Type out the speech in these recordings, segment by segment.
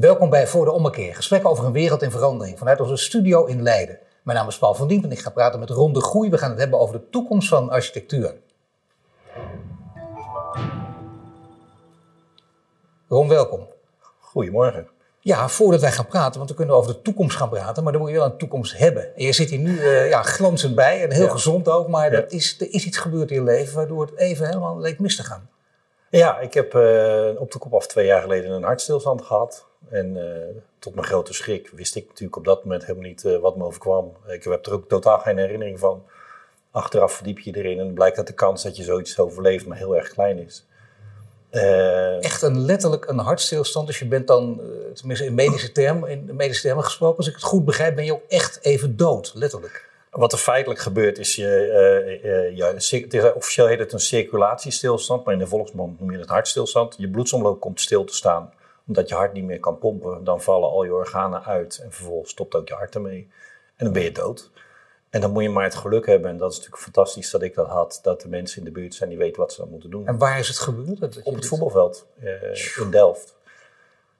Welkom bij Voor de Ommekeer. Gesprek over een wereld in verandering vanuit onze studio in Leiden. Mijn naam is Paul van Dien en ik ga praten met Ron de Groei. We gaan het hebben over de toekomst van architectuur. Ron, welkom. Goedemorgen. Ja, voordat wij gaan praten, want we kunnen over de toekomst gaan praten, maar dan moet je wel een toekomst hebben. En je zit hier nu uh, ja, glanzend bij en heel Ja. gezond ook, maar Ja. dat is, er is iets gebeurd in je leven waardoor het even helemaal leek mis te gaan. Ja, ik heb eh, op de kop af twee jaar geleden een hartstilstand gehad. En eh, tot mijn grote schrik wist ik natuurlijk op dat moment helemaal niet eh, wat me overkwam. Ik heb er ook totaal geen herinnering van. Achteraf verdiep je erin en blijkt dat de kans dat je zoiets overleeft maar heel erg klein is. Eh, Echt een letterlijk een hartstilstand, dus je bent dan, tenminste in medische termen, in medische termen gesproken, als ik het goed begrijp, ben je ook echt even dood, letterlijk. Wat er feitelijk gebeurt is, je, ja, cir- het is, officieel heet het een circulatiestilstand, maar in de volksmond noem je het hartstilstand. Je bloedsomloop komt stil te staan omdat je hart niet meer kan pompen. Dan vallen al je organen uit en vervolgens stopt ook je hart ermee. En dan ben je dood. En dan moet je maar het geluk hebben, en dat is natuurlijk fantastisch dat ik dat had, dat de mensen in de buurt zijn die weten wat ze dan moeten doen. En waar is het gebeurd? Dat Op het voetbalveld eh, in Delft.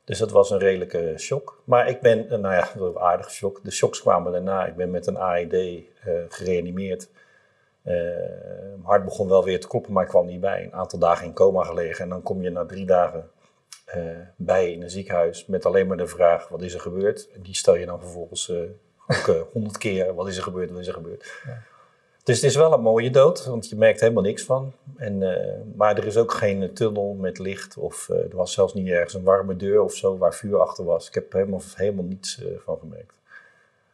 Dus dat was een redelijke shock. Maar ik ben, eh, nou ja, een aardige shock. De shocks kwamen daarna. Ik ben met een AED eh, gereanimeerd. Eh, mijn hart begon wel weer te kloppen, maar ik kwam niet bij. Een aantal dagen in coma gelegen. En dan kom je na drie dagen bij in een ziekenhuis met alleen maar de vraag: wat is er gebeurd? En die stel je dan vervolgens eh, ook eh, honderd keer: wat is er gebeurd? Wat is er gebeurd? Dus het is wel een mooie dood, want je merkt helemaal niks van. En, eh, maar er is ook geen eh, tunnel met licht of eh, er was zelfs niet ergens een warme deur of zo waar vuur achter was. Ik heb er helemaal, helemaal niets eh, van gemerkt.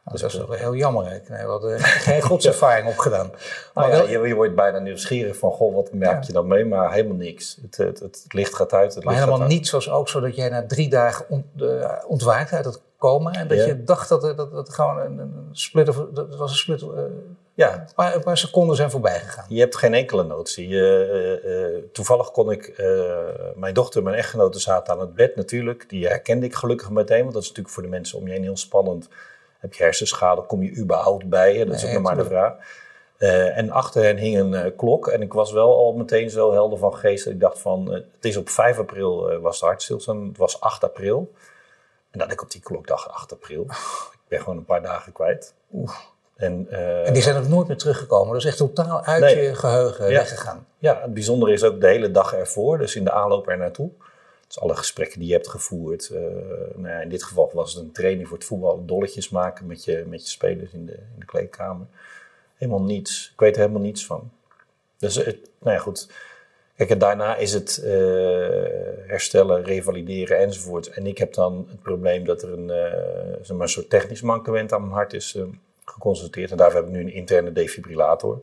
Nou, dat is wel heel jammer. hè. De- geen godservaring opgedaan. Maar Maar ja, je, je wordt bijna nieuwsgierig van, goh, wat merk Ja. je dan mee? Maar helemaal niks. Het, het, het, licht gaat uit, het maar helemaal gaat niet zoals ook zo dat jij na drie dagen ont, eh, ontwaakt uit het coma. En dat Ja. je dacht dat het dat, dat gewoon een, een split, of, dat was een split, eh, een, Ja, paar, een paar seconden zijn voorbij gegaan. je hebt geen enkele notie. Je, eh, eh, toevallig kon ik, eh, mijn dochter en mijn echtgenote zaten aan het bed natuurlijk. Die herkende ik gelukkig meteen, want dat is natuurlijk voor de mensen om je heen heel spannend. Heb je hersenschade, kom je überhaupt bij? Hè? Dat is ook nog maar de vraag. Eh, en achter hen hing een eh, klok. En ik was wel al meteen zo helder van geest dat ik dacht van... eh, het is op 5 april was de hartstilstand. Het was 8 april. En dat ik op die klok dacht, 8 april. Ik ben gewoon een paar dagen kwijt. En, En die zijn ook nooit meer teruggekomen. Dat is echt totaal uit Nee. je geheugen Ja. weggegaan. Ja, het bijzondere is ook de hele dag ervoor, dus in de aanloop er naartoe. Dus alle gesprekken die je hebt gevoerd. eh, nou ja, in dit geval was het een training voor het voetbal, dolletjes maken met je, met je spelers in de, in de kleedkamer. Helemaal niets. Ik weet er helemaal niets van. Dus het, nou ja, goed. Kijk, daarna is het eh, herstellen, revalideren enzovoort. En ik heb dan het probleem dat er een, eh, zeg maar soort technisch mankement aan mijn hart is geconstateerd. En daarvoor heb ik nu een interne defibrillator.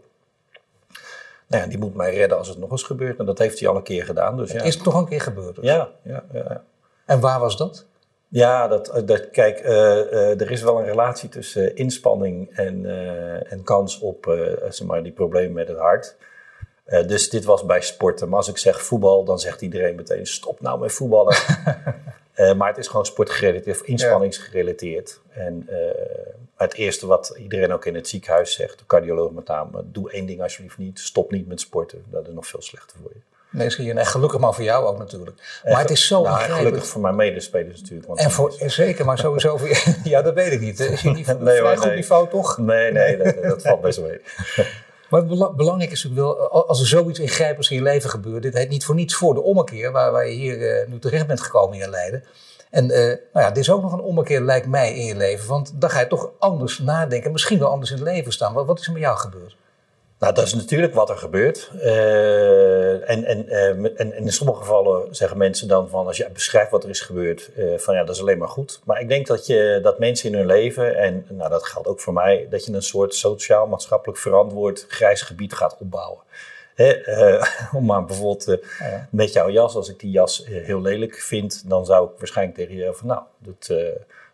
Nou ja, die moet mij redden als het nog eens gebeurt. En dat heeft hij al een keer gedaan. Dus ja. Is het toch een keer gebeurd? dus? Ja, ja, ja. En waar was dat? Ja, dat, dat, kijk, eh, eh, er is wel een relatie tussen eh, inspanning en, eh, en kans op eh, zeg maar, die problemen met het hart. Eh, dus dit was bij sporten. Maar als ik zeg voetbal, dan zegt iedereen meteen: stop nou met voetballen. Eh, maar het is gewoon sportgerelateerd of inspanningsgerelateerd. En eh, het eerste wat iedereen ook in het ziekenhuis zegt, de cardioloog met name: doe één ding alsjeblieft niet. Stop niet met sporten. Dat is nog veel slechter voor je. Nee, en gelukkig maar voor jou ook natuurlijk. Maar het is zo nou, gelukkig voor mijn medespelers natuurlijk. Want En voor, zeker, maar sowieso voor Ja, dat weet ik niet. Is je niet Nee, vrij goed nee. niveau toch? Nee, nee, dat, dat valt best wel mee. Maar belangrijk is natuurlijk wel, als er zoiets ingrijpends in je leven gebeurt, dit heet niet voor niets voor de ommekeer, waar, waar je hier eh, nu terecht bent gekomen in Leiden. En eh, nou ja, dit is ook nog een ommekeer, lijkt mij, in je leven. Want dan ga je toch anders nadenken, misschien wel anders in het leven staan. Wat is er met jou gebeurd? Nou, dat is natuurlijk wat er gebeurt. Eh, en, en, eh, en, en in sommige gevallen zeggen mensen dan van, als je beschrijft wat er is gebeurd, eh, van ja, dat is alleen maar goed. Maar ik denk dat, je, dat mensen in hun leven, en nou, dat geldt ook voor mij, dat je een soort sociaal-maatschappelijk verantwoord grijs gebied gaat opbouwen. Om maar bijvoorbeeld Ja. met jouw jas, als ik die jas heel lelijk vind, dan zou ik waarschijnlijk tegen je van, nou, dat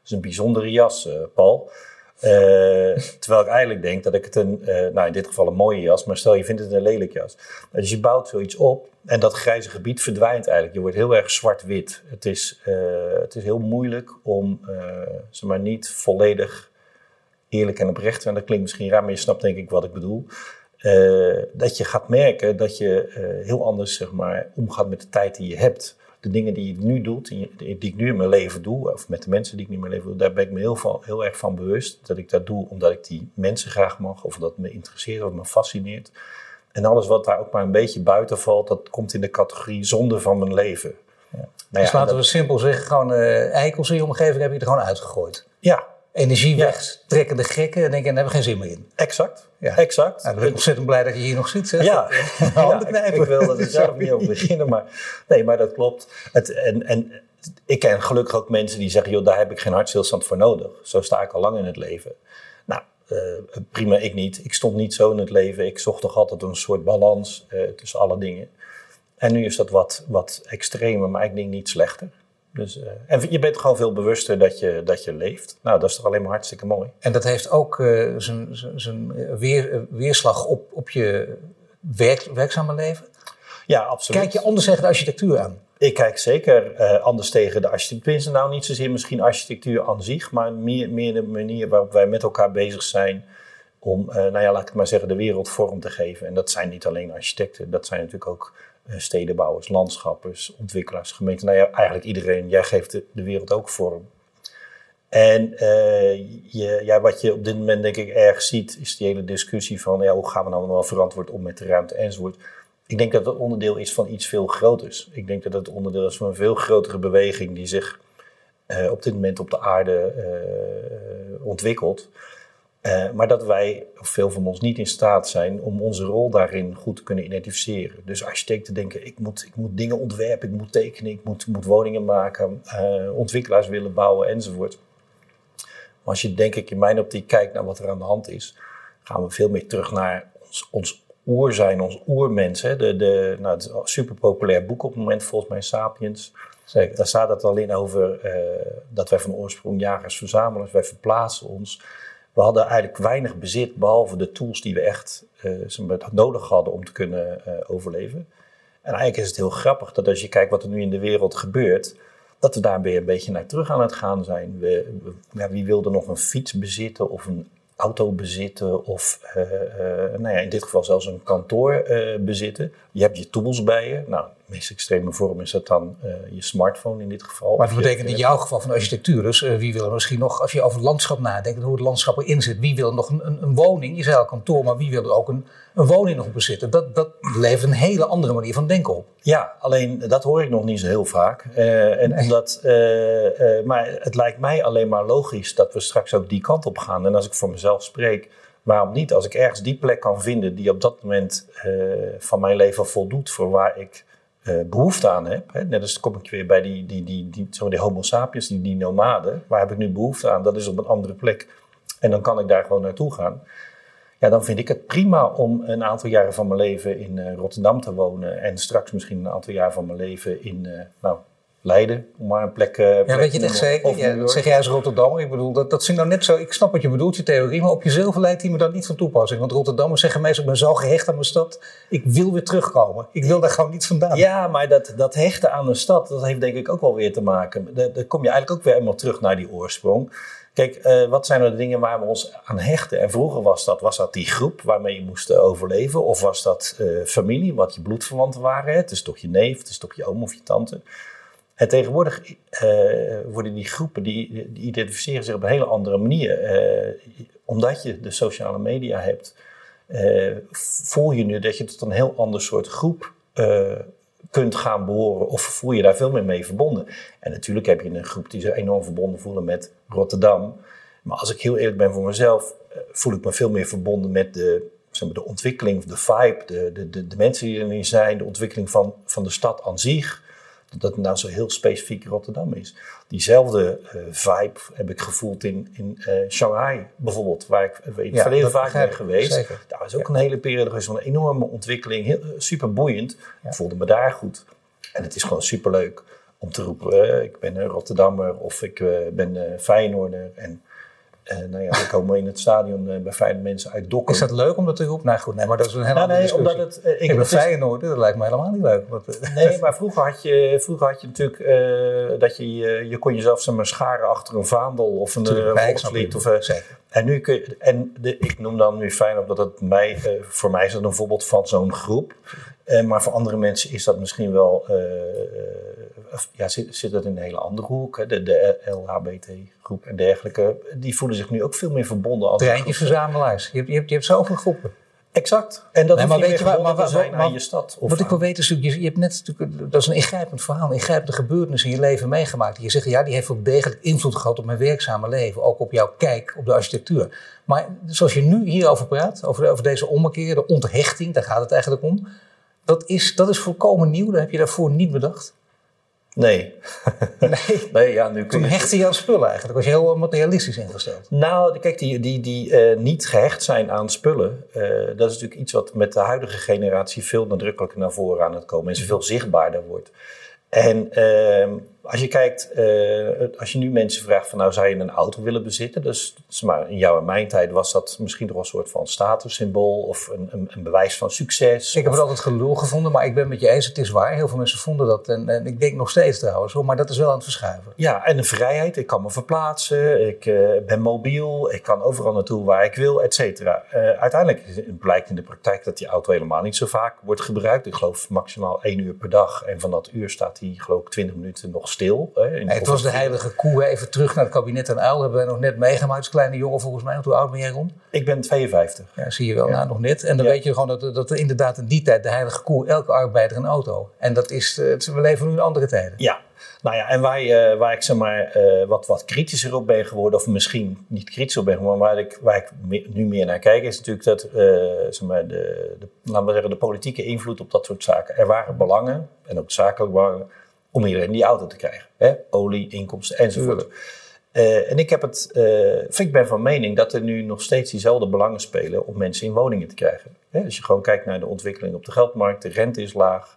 is een bijzondere jas, Paul. Eh, terwijl ik eigenlijk denk dat ik het een, eh, nou in dit geval een mooie jas, maar stel je vindt het een lelijk jas. Dus je bouwt zoiets op en dat grijze gebied verdwijnt eigenlijk. Je wordt heel erg zwart-wit. Het is, eh, het is heel moeilijk om, zeg maar, niet volledig eerlijk en oprecht zijn. Dat klinkt misschien raar, maar je snapt denk ik wat ik bedoel. Dat je gaat merken dat je heel anders zeg maar, omgaat met de tijd die je hebt. De dingen die je nu doet, die, die ik nu in mijn leven doe, of met de mensen die ik nu in mijn leven doe, daar ben ik me heel, van, heel erg van bewust. Dat ik dat doe omdat ik die mensen graag mag, of dat me interesseert, of me fascineert. En alles wat daar ook maar een beetje buiten valt, dat komt in de categorie zonde van mijn leven. Ja. Nou dus laten we simpel zeggen, gewoon uh, eikels in je omgeving heb je er gewoon uitgegooid. Ja, energie ja. wegtrekkende gekken en denken, daar hebben we geen zin meer in. Exact, ja. exact. Nou, dan ben ik ontzettend blij dat je hier nog zit. Zeg. Ja, ja ik, ik, wil er zelf niet over beginnen, maar, nee, maar dat klopt. Het, en, en ik ken gelukkig ook mensen die zeggen, joh, daar heb ik geen hartstilstand voor nodig. Zo sta ik al lang in het leven. Nou, uh, prima, ik niet. Ik stond niet zo in het leven. Ik zocht toch altijd een soort balans uh, tussen alle dingen. En nu is dat wat, wat extremer, maar ik denk niet slechter. Dus, uh, en je bent gewoon veel bewuster dat je, dat je leeft. Nou, dat is toch alleen maar hartstikke mooi. En dat heeft ook uh, zijn weer, weerslag op, op je werk, werkzame leven? Ja, absoluut. Kijk je anders tegen de architectuur aan? Ik kijk zeker uh, anders tegen de architectuur. Nou, niet zozeer misschien architectuur aan zich, maar meer, meer de manier waarop wij met elkaar bezig zijn om, nou ja, laat ik het maar zeggen, de wereld vorm te geven. En dat zijn niet alleen architecten, dat zijn natuurlijk ook eh, stedenbouwers, landschappers, ontwikkelaars, gemeenten. Nou ja, eigenlijk iedereen. Jij geeft de, wereld ook vorm. En uh, je, wat je op dit moment denk ik erg ziet, is die hele discussie van ja, hoe gaan we nou verantwoord om met de ruimte enzovoort. Ik denk dat het onderdeel is van iets veel groters. Ik denk dat het onderdeel is van een veel grotere beweging die zich uh, op dit moment op de aarde ontwikkelt. Uh, maar dat wij, veel van ons, niet in staat zijn om onze rol daarin goed te kunnen identificeren. Dus architecten denken, ik moet, ik moet dingen ontwerpen, ik moet tekenen, ik moet, moet woningen maken, uh, ontwikkelaars willen bouwen enzovoort. Maar als je denk ik in mijn optiek kijkt naar wat er aan de hand is, gaan we veel meer terug naar ons, ons oer zijn, ons oermens. Hè? De, de, nou, het is een super populair boek op het moment, volgens mij Sapiens. Zeker. Daar staat het al in over uh, dat wij van oorsprong jagers verzamelen, wij verplaatsen ons we hadden eigenlijk weinig bezit, behalve de tools die we echt uh, nodig hadden om te kunnen uh, overleven. En eigenlijk is het heel grappig dat als je kijkt wat er nu in de wereld gebeurt, dat we daar weer een beetje naar terug aan het gaan zijn. We, we, ja, wie wilde nog een fiets bezitten of een auto bezitten of uh, nou ja, in dit geval zelfs een kantoor bezitten? Je hebt je tools bij je. Nou, meest extreme vorm is dat dan uh, je smartphone in dit geval. Maar dat betekent in jouw geval van architectuur dus, uh, wie wil er misschien nog, als je over het landschap nadenkt, hoe het landschap erin zit, wie wil nog een, een, woning, je zei al kantoor, maar wie wil er ook een, een woning nog bezitten? Dat, dat levert een hele andere manier van denken op. Ja, alleen dat hoor ik nog niet zo heel vaak. Uh, en nee. omdat, maar het lijkt mij alleen maar logisch dat we straks ook die kant op gaan. En als ik voor mezelf spreek, waarom niet? Als ik ergens die plek kan vinden die op dat moment van mijn leven voldoet voor waar ik uh, behoefte aan heb. Hè. Net als kom ik weer bij die, die, die, die, zo die homo sapiens, die, die nomaden. Waar heb ik nu behoefte aan? Dat is op een andere plek. En dan kan ik daar gewoon naartoe gaan. Ja, dan vind ik het prima om een aantal jaren van mijn leven in uh, Rotterdam te wonen. En straks misschien een aantal jaar van mijn leven in, uh, nou, Leiden, om maar een plek... Uh, ja, weet je het echt zeker? Ja, dat zeg jij als Rotterdammer. Ik bedoel, dat, dat vind nou net zo... Ik snap wat je bedoelt, je theorie, maar op jezelf lijkt die me dan niet van toepassing. Want Rotterdammers zeggen meestal, ik ben zo gehecht aan mijn stad, ik wil weer terugkomen. Ik wil daar gewoon niet vandaan. Ja, maar dat, dat hechten aan een stad, dat heeft denk ik ook wel weer te maken. Daar kom je eigenlijk ook weer helemaal terug naar die oorsprong. Kijk, uh, wat zijn er de dingen waar we ons aan hechten? En vroeger was dat, was dat die groep waarmee je moest uh, overleven? Of was dat uh, familie, wat je bloedverwanten waren? Het is toch je neef, het is toch je oom of je tante? En tegenwoordig uh, worden die groepen, die, die, identificeren zich op een hele andere manier. Uh, omdat je de sociale media hebt, uh, voel je nu dat je tot een heel ander soort groep kunt gaan behoren. Of voel je daar veel meer mee verbonden. En natuurlijk heb je een groep die zich enorm verbonden voelen met Rotterdam. Maar als ik heel eerlijk ben voor mezelf, voel ik me veel meer verbonden met de, zeg maar, de ontwikkeling, de vibe, de, de, de, de mensen die erin zijn, de ontwikkeling van, van de stad aan zich dat het nou zo heel specifiek Rotterdam is. Diezelfde uh, vibe heb ik gevoeld in, in uh, Shanghai bijvoorbeeld, waar ik in het ja, verleden vaak ben geweest. Zeker. Daar is ook ja. een hele periode geweest van een enorme ontwikkeling, heel, super boeiend. Ik voelde me daar goed. En het is gewoon super leuk om te roepen, uh, ik ben een Rotterdammer of ik ben Feyenoorder. En uh, nou ja, dan komen we in het stadion uh, bij Feyenoord mensen uit Dokken. Is dat leuk om dat te roepen? Nou goed, nee, maar dat is een hele nou, nee, omdat het, uh, ik, ben Feyenoord, dat lijkt me helemaal niet leuk. Want, nee, maar vroeger had je, vroeger had je natuurlijk dat je, je kon jezelf maar, scharen achter een vaandel of een volkslied. Of, En, nu kun je, en de, ik noem dan nu fijn op dat het mij, voor mij is dat een voorbeeld van zo'n groep. Maar voor andere mensen is dat misschien wel, ja, zit, zit dat in een hele andere hoek. Hè? De, de LHBT-groep en dergelijke. Die voelen zich nu ook veel meer verbonden. als Treintjesverzamelaars. Je hebt, je, hebt, je hebt zoveel groepen. Exact. En dat nee, maar weet je waar, maar, maar, zijn maar, aan je stad. Of wat ik wil weten is, je, je hebt net natuurlijk, dat is een ingrijpend verhaal, een ingrijpende gebeurtenis in je leven meegemaakt. Je zegt, ja, die heeft wel degelijk invloed gehad op mijn werkzame leven, ook op jouw kijk op de architectuur. Maar zoals je nu hierover praat, over, over deze ommekeer, de onthechting, daar gaat het eigenlijk om. Dat is, dat is volkomen nieuw, dat heb je daarvoor niet bedacht. Nee. Nee. nee, ja, nu kun Toen je... hechtte je aan spullen eigenlijk, was je heel materialistisch ingesteld. Nou, kijk, die, die, die uh, niet gehecht zijn aan spullen, uh, dat is natuurlijk iets wat met de huidige generatie veel nadrukkelijker naar voren aan het komen en ze veel zichtbaarder wordt. En uh, als je kijkt, uh, als je nu mensen vraagt van nou zou je een auto willen bezitten, dus maar in jouw en mijn tijd was dat misschien toch een soort van statussymbool of een, een, een bewijs van succes. Ik heb het altijd gelul gevonden, maar ik ben met je eens, het is waar. Heel veel mensen vonden dat en, en ik denk nog steeds trouwens, hoor, maar dat is wel aan het verschuiven. Ja, en de vrijheid, ik kan me verplaatsen, ik uh, ben mobiel, ik kan overal naartoe waar ik wil, et cetera. Uh, uiteindelijk blijkt in de praktijk dat die auto helemaal niet zo vaak wordt gebruikt. Ik geloof maximaal één uur per dag en van dat uur staat die geloof ik twintig minuten nog stil. Hè, Nee, het was de heilige koe. Even terug naar het kabinet en uil. Hebben wij nog net meegemaakt als kleine jongen volgens mij. Hoe oud ben jij Ron? Ik ben 52. Ja, zie je wel. Ja. Nou, nog net. En dan ja. weet je gewoon dat, dat er inderdaad in die tijd de heilige koe elke arbeider een auto. En dat is, uh, we leven nu in andere tijden. Ja. Nou ja, en waar, uh, waar ik zeg maar uh, wat, wat kritischer op ben geworden, of misschien niet kritisch op ben geworden, maar waar ik, waar ik me, nu meer naar kijk, is natuurlijk dat zeg maar de, de, laten we zeggen, de politieke invloed op dat soort zaken. Er waren belangen, en ook zakelijke belangen, om iedereen die auto te krijgen. Hè? Olie, inkomsten enzovoort. Uh, en ik, heb het, uh, ik ben van mening dat er nu nog steeds diezelfde belangen spelen om mensen in woningen te krijgen. Hè? Als je gewoon kijkt naar de ontwikkeling op de geldmarkt, de rente is laag.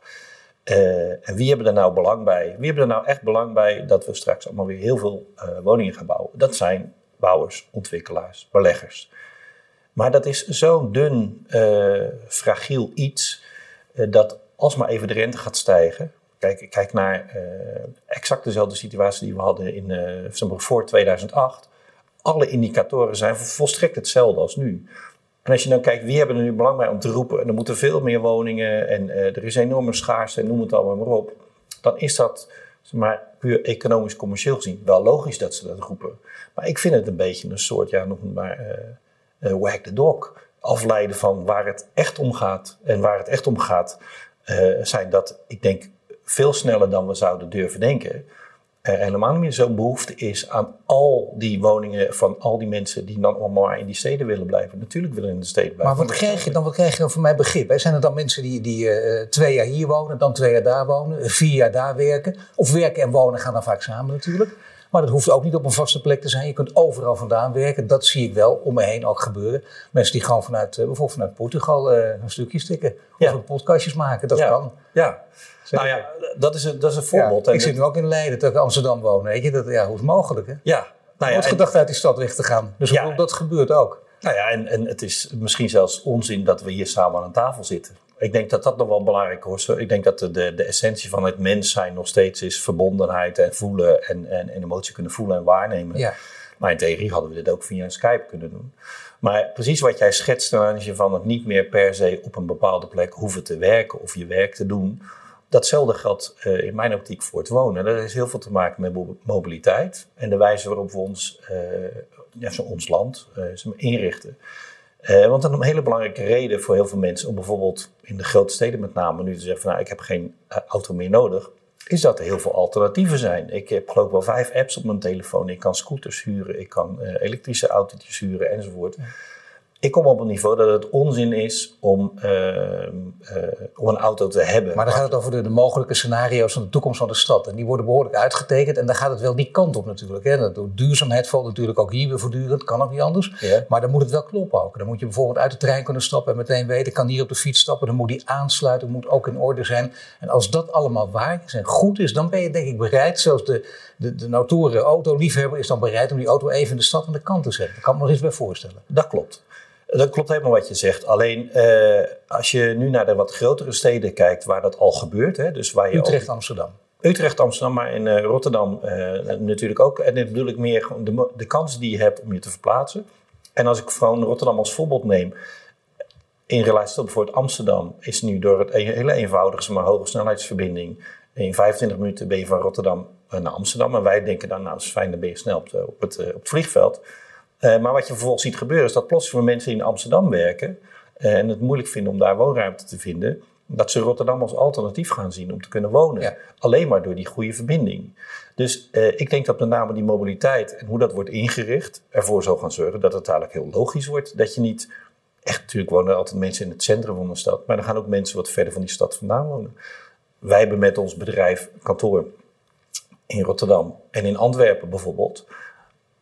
Uh, en wie hebben er nou belang bij? Wie hebben er nou echt belang bij dat we straks allemaal weer heel veel woningen gaan bouwen? Dat zijn bouwers, ontwikkelaars, beleggers. Maar dat is zo'n dun, fragiel iets dat als maar even de rente gaat stijgen, Kijk, kijk naar uh, exact dezelfde situatie die we hadden in, uh, voor 2008. Alle indicatoren zijn volstrekt hetzelfde als nu. En als je dan kijkt, wie hebben er nu belang bij om te roepen... en er moeten veel meer woningen en uh, er is enorme schaarste noem het allemaal maar op... dan is dat, maar, puur economisch-commercieel gezien wel logisch dat ze dat roepen. Maar ik vind het een beetje een soort, ja, nog maar wag the dog. Afleiden van waar het echt om gaat. En waar het echt om gaat zijn dat, ik denk veel sneller dan we zouden durven denken. Er helemaal niet meer zo'n behoefte is aan al die woningen van al die mensen die dan allemaal in die steden willen blijven. Natuurlijk willen in de steden blijven. Maar wat krijg je dan, wat krijg je dan voor mijn begrip? Hè? Zijn er dan mensen die, die uh, twee jaar hier wonen, dan twee jaar daar wonen, vier jaar daar werken? Of werken en wonen gaan dan vaak samen natuurlijk. Maar dat hoeft ook niet op een vaste plek te zijn. Je kunt overal vandaan werken. Dat zie ik wel om me heen ook gebeuren. Mensen die gewoon vanuit, uh, bijvoorbeeld vanuit Portugal uh, een stukje stikken. Ja. Of podcastjes maken. Dat ja. kan. Ja. Nou ja, dat is een, dat is een voorbeeld. Ja, ik zit nu ook in Leiden, dat ik Amsterdam woon. Weet je? Dat, ja, hoe is het mogelijk? Hè? Ja. Nou er wordt gedacht uit die stad weg te gaan. Dus ja, dat gebeurt ook. Nou ja, en, en het is misschien zelfs onzin dat we hier samen aan een tafel zitten. Ik denk dat dat nog wel belangrijk is. Ik denk dat de, de, de essentie van het mens zijn nog steeds is verbondenheid en voelen en, en, en emotie kunnen voelen en waarnemen. Ja. Maar in theorie hadden we dit ook via een Skype kunnen doen. Maar precies wat jij schetst, dan je van het niet meer per se op een bepaalde plek hoeven te werken of je werk te doen. Datzelfde geldt uh, in mijn optiek voor het wonen. Dat heeft heel veel te maken met mobiliteit en de wijze waarop we ons, uh, ja, ons land uh, inrichten. Uh, want een hele belangrijke reden voor heel veel mensen om bijvoorbeeld in de grote steden met name nu te zeggen van nou, ik heb geen uh, auto meer nodig, is dat er heel veel alternatieven zijn. Ik heb geloof ik wel vijf apps op mijn telefoon. Ik kan scooters huren, ik kan uh, elektrische autootjes huren enzovoort. Ik kom op een niveau dat het onzin is om, om een auto te hebben. Maar dan gaat het over de, de, mogelijke scenario's van de toekomst van de stad. En die worden behoorlijk uitgetekend. En dan gaat het wel die kant op natuurlijk. Hè. Door duurzaamheid valt natuurlijk ook hier weer voortdurend. Kan ook niet anders. Ja. Maar dan moet het wel kloppen ook. Dan moet je bijvoorbeeld uit de trein kunnen stappen en meteen weten... kan hier op de fiets stappen. Dan moet die aansluiting moet ook in orde zijn. En als dat allemaal waar is en goed is... dan ben je denk ik bereid, zelfs de, de, de notoire autoliefhebber... is dan bereid om die auto even in de stad aan de kant te zetten. Daar kan ik me nog eens bij voorstellen. Dat klopt. Dat klopt helemaal wat je zegt. Alleen uh, als je nu naar de wat grotere steden kijkt waar dat al gebeurt. Hè, dus waar je Utrecht, ook, Amsterdam. Utrecht, Amsterdam, maar in uh, Rotterdam uh, natuurlijk ook. En dit bedoel ik meer de, de kans die je hebt om je te verplaatsen. En als ik gewoon Rotterdam als voorbeeld neem, in relatie tot bijvoorbeeld Amsterdam, is nu door het hele eenvoudige, maar hoge snelheidsverbinding, in 25 minuten ben je van Rotterdam naar Amsterdam. En wij denken dan, nou dat is fijn, dan ben je snel op, het, op het vliegveld. Maar wat je vervolgens ziet gebeuren, is dat plots voor mensen in Amsterdam werken en het moeilijk vinden om daar woonruimte te vinden, dat ze Rotterdam als alternatief gaan zien om te kunnen wonen. Alleen maar door die goede verbinding. Dus eh, ik denk dat met name die mobiliteit en hoe dat wordt ingericht ervoor zal gaan zorgen dat het eigenlijk heel logisch wordt. Dat je niet, echt natuurlijk wonen altijd mensen in het centrum van de stad, maar dan gaan ook mensen wat verder van die stad vandaan wonen. Wij hebben met ons bedrijf kantoor in Rotterdam en in Antwerpen bijvoorbeeld.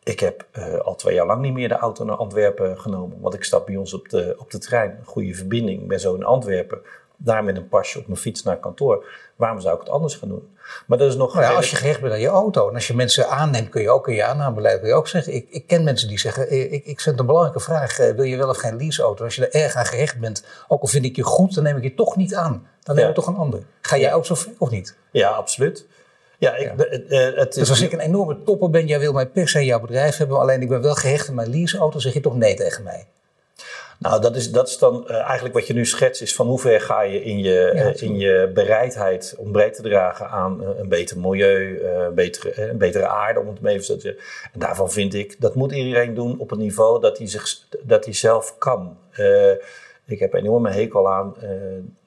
Ik heb uh, al twee jaar lang niet meer de auto naar Antwerpen genomen. Want ik stap bij ons op de, op de trein. Een goede verbinding. Ik ben zo in Antwerpen daar met een pasje op mijn fiets naar kantoor. Waarom zou ik het anders gaan doen? Maar dat is nog. Nou ja, als je gehecht bent aan je auto en als je mensen aanneemt, kun je ook in je aannamebeleid kun je ook zeggen. Ik, ik ken mensen die zeggen: eh, ik, ik vind een belangrijke vraag: eh, wil je wel of geen leaseauto? Als je er erg aan gehecht bent, ook al vind ik je goed, dan neem ik je toch niet aan. Dan neem ik toch een ander. Ga jij ook zo of niet? Ja, absoluut. Ja, ik, eh, het, dus als ik een enorme topper ben, jij wil mij per se jouw bedrijf hebben, alleen ik ben wel gehecht aan mijn leaseauto, zeg je toch nee tegen mij? Nou, dat is, dat is dan uh, eigenlijk wat je nu schetst, is van hoe ver ga je in je, uh, in je bereidheid om breed te dragen aan uh, een beter milieu, een, betere, een betere aarde, om het zo te zeggen. En daarvan vind ik, dat moet iedereen doen op een niveau dat hij, zich, dat hij zelf kan. ik heb een enorme hekel aan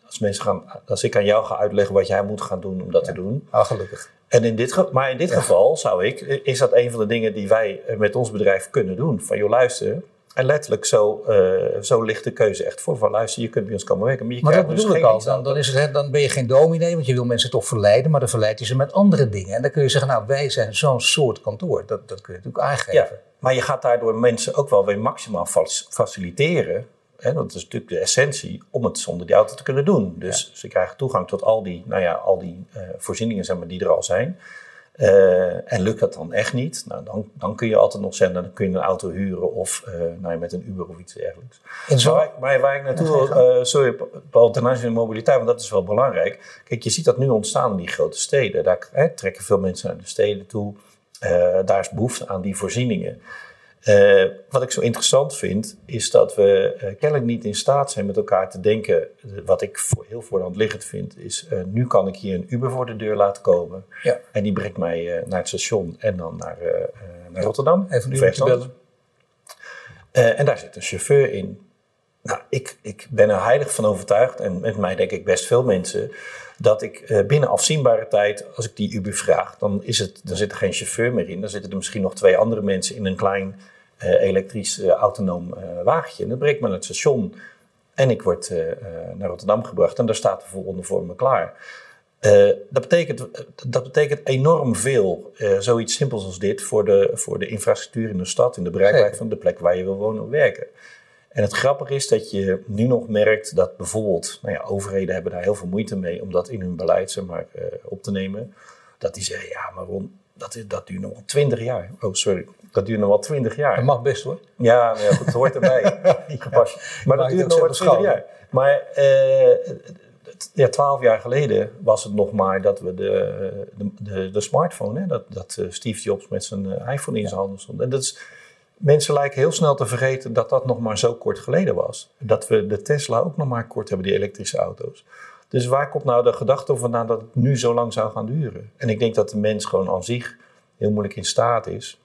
als mensen gaan, als ik aan jou ga uitleggen wat jij moet gaan doen om dat te doen. Ah, gelukkig. En in dit, maar in dit geval zou ik, is dat een van de dingen die wij met ons bedrijf kunnen doen. Van joh, luister, en letterlijk zo, uh, zo ligt de keuze echt voor. Van luister, je kunt bij ons komen werken. Maar, je maar dat dus bedoel ik al. Dan, dan, is het, dan ben je geen dominee, want je wil mensen toch verleiden. Maar dan verleid je ze met andere dingen. En dan kun je zeggen, nou wij zijn zo'n soort kantoor. Dat, dat kun je natuurlijk aangeven. Ja, maar je gaat daardoor mensen ook wel weer maximaal faciliteren. Hè, dat is natuurlijk de essentie om het zonder die auto te kunnen doen. Dus ze krijgen toegang tot al die, nou ja, al die uh, voorzieningen zeg maar, die er al zijn. Uh, en lukt dat dan echt niet, nou, dan, dan kun je altijd nog zenden, dan kun je een auto huren of uh, nou, met een Uber of iets dergelijks. En zo, maar, maar waar ik naartoe wil, uh, sorry Paul, ten aanzien van mobiliteit, want dat is wel belangrijk. Kijk, je ziet dat nu ontstaan in die grote steden. Daar hè, trekken veel mensen naar de steden toe. daar is behoefte aan die voorzieningen. Uh, wat ik zo interessant vind, is dat we uh, kennelijk niet in staat zijn met elkaar te denken. Wat ik voor, heel voor de hand liggend vind, is uh, nu kan ik hier een Uber voor de deur laten komen. Ja. En die brengt mij naar het station en dan naar, naar Rotterdam. Even een bellen. en daar zit een chauffeur in. Nou, ik, ik ben er heilig van overtuigd, en met mij denk ik best veel mensen, dat ik binnen afzienbare tijd, als ik die Uber vraag, dan, is het, dan zit er geen chauffeur meer in. Dan zitten er misschien nog twee andere mensen in een klein elektrisch uh, autonoom uh, wagentje. En dan breekt me naar het station en ik word naar Rotterdam gebracht en daar staat de volgende voor me klaar. dat, betekent, dat betekent enorm veel, zoiets simpels als dit, voor de, voor de infrastructuur in de stad, in de bereikbaarheid van de plek waar je wil wonen of werken. En het grappige is dat je nu nog merkt dat bijvoorbeeld, nou ja, overheden hebben daar heel veel moeite mee om dat in hun beleid zeg maar, op te nemen. Dat die zeggen, ja, maar Ron, dat, dat duurt nog wel twintig jaar. Oh, sorry. Dat duurt nog wel twintig jaar. Dat mag best hoor. Ja, ja goed, het hoort erbij. ja, maar dat duurt nog wel twintig jaar. Maar uh, ja, twaalf jaar geleden was het nog maar dat we de, de, de, smartphone, hè, dat, dat eh, Steve Jobs met zijn eh, iPhone in zijn handen stond. En dat is, mensen lijken heel snel te vergeten dat dat nog maar zo kort geleden was. Dat we de Tesla ook nog maar kort hebben, die elektrische auto's. Dus waar komt nou de gedachte vandaan dat het nu zo lang zou gaan duren? En ik denk dat de mens gewoon aan zich heel moeilijk in staat is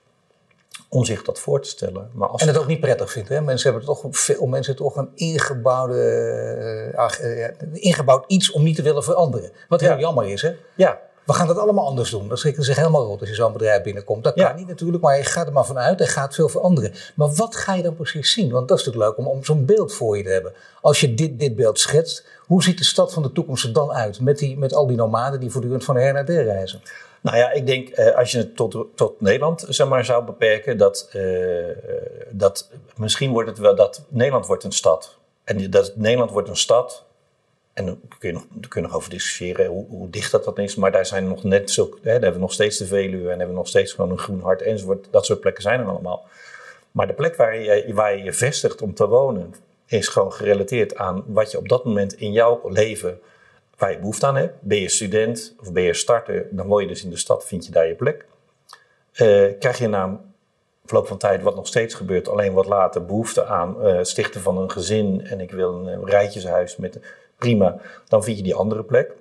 om zich dat voor te stellen. Maar als en het ook niet prettig vindt. Hè? Mensen hebben toch veel mensen toch een ingebouwde, uh, ingebouwd iets om niet te willen veranderen. Wat heel jammer is. Hè? Ja. We gaan dat allemaal anders doen. Dat schrikken zich helemaal rot als je zo'n bedrijf binnenkomt. Dat kan niet natuurlijk, maar je gaat er maar vanuit. Er gaat veel veranderen. Maar wat ga je dan precies zien? Want dat is natuurlijk leuk om, om zo'n beeld voor je te hebben. Als je dit, dit beeld schetst, hoe ziet de stad van de toekomst er dan uit? Met, die, met al die nomaden die voortdurend van her naar der reizen. Nou ja, ik denk eh, als je het tot, tot Nederland zeg maar, zou beperken, dat, uh, dat misschien wordt het wel dat Nederland wordt een stad. En dat Nederland wordt een stad. En daar kun je nog, kun je nog over discussiëren hoe, hoe dicht dat, dat is. Maar daar zijn nog net zo. Hè, daar hebben we nog steeds de Veluwe en hebben we nog steeds gewoon een groen hart enzovoort. Dat soort plekken zijn er allemaal. Maar de plek waar je waar je, je vestigt om te wonen, is gewoon gerelateerd aan wat je op dat moment in jouw leven waar je behoefte aan hebt. Ben je student of ben je starter, dan woon je dus in de stad, vind je daar je plek. Uh, krijg je na een verloop van tijd, wat nog steeds gebeurt, alleen wat later, behoefte aan uh, stichten van een gezin en ik wil een rijtjeshuis met prima, dan vind je die andere plek.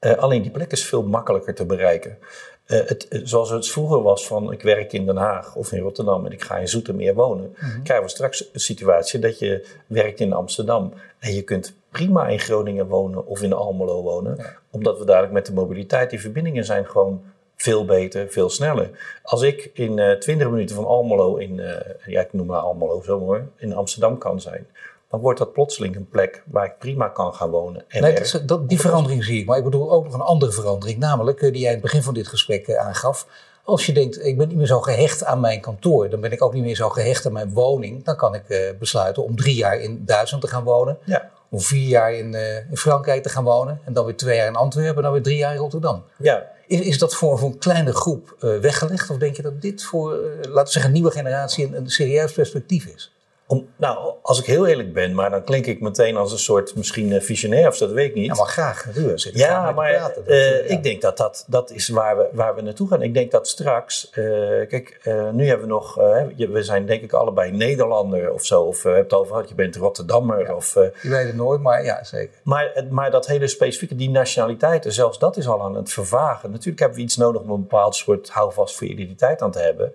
Uh, alleen die plek is veel makkelijker te bereiken. Uh, het, zoals het vroeger was van ik werk in Den Haag of in Rotterdam en ik ga in Zoetermeer wonen, mm krijgen we straks een situatie dat je werkt in Amsterdam en je kunt prima in Groningen wonen of in Almelo wonen, omdat we dadelijk met de mobiliteit, die verbindingen zijn gewoon veel beter, veel sneller. Als ik in uh, 20 minuten van Almelo in, uh, ja ik noem maar Almelo zo mooi, in Amsterdam kan zijn, dan wordt dat plotseling een plek waar ik prima kan gaan wonen. En nee, dat, dat, die verandering zie ik. Maar ik bedoel ook nog een andere verandering. Namelijk, eh, die jij in het begin van dit gesprek eh, aangaf. Als je denkt, ik ben niet meer zo gehecht aan mijn kantoor. Dan ben ik ook niet meer zo gehecht aan mijn woning. Dan kan ik uh, besluiten om drie jaar in Duitsland te gaan wonen. Ja. Om vier jaar in, uh, in, Frankrijk te gaan wonen. En dan weer twee jaar in Antwerpen. En dan weer drie jaar in Rotterdam. Ja. Is, is dat voor, voor een kleine groep uh, weggelegd? Of denk je dat dit voor, laten we zeggen, een nieuwe generatie een, een serieus perspectief is? Om, nou, als ik heel eerlijk ben, maar dan klink ik meteen als een soort misschien visionair of dat weet ik niet. Ja, maar graag. Natuurlijk. Ja, maar praten, dat, uh, ja. ik denk dat, dat dat is waar we, waar we naartoe gaan. Ik denk dat straks, uh, kijk, uh, nu hebben we nog, we zijn denk ik allebei Nederlander of zo. Of we hebben het over gehad, je bent Rotterdammer. Ja, of, je weet het nooit, maar ja, zeker. Maar, maar dat hele specifieke, die nationaliteiten, zelfs dat is al aan het vervagen. Natuurlijk hebben we iets nodig om een bepaald soort houvast voor identiteit aan te hebben.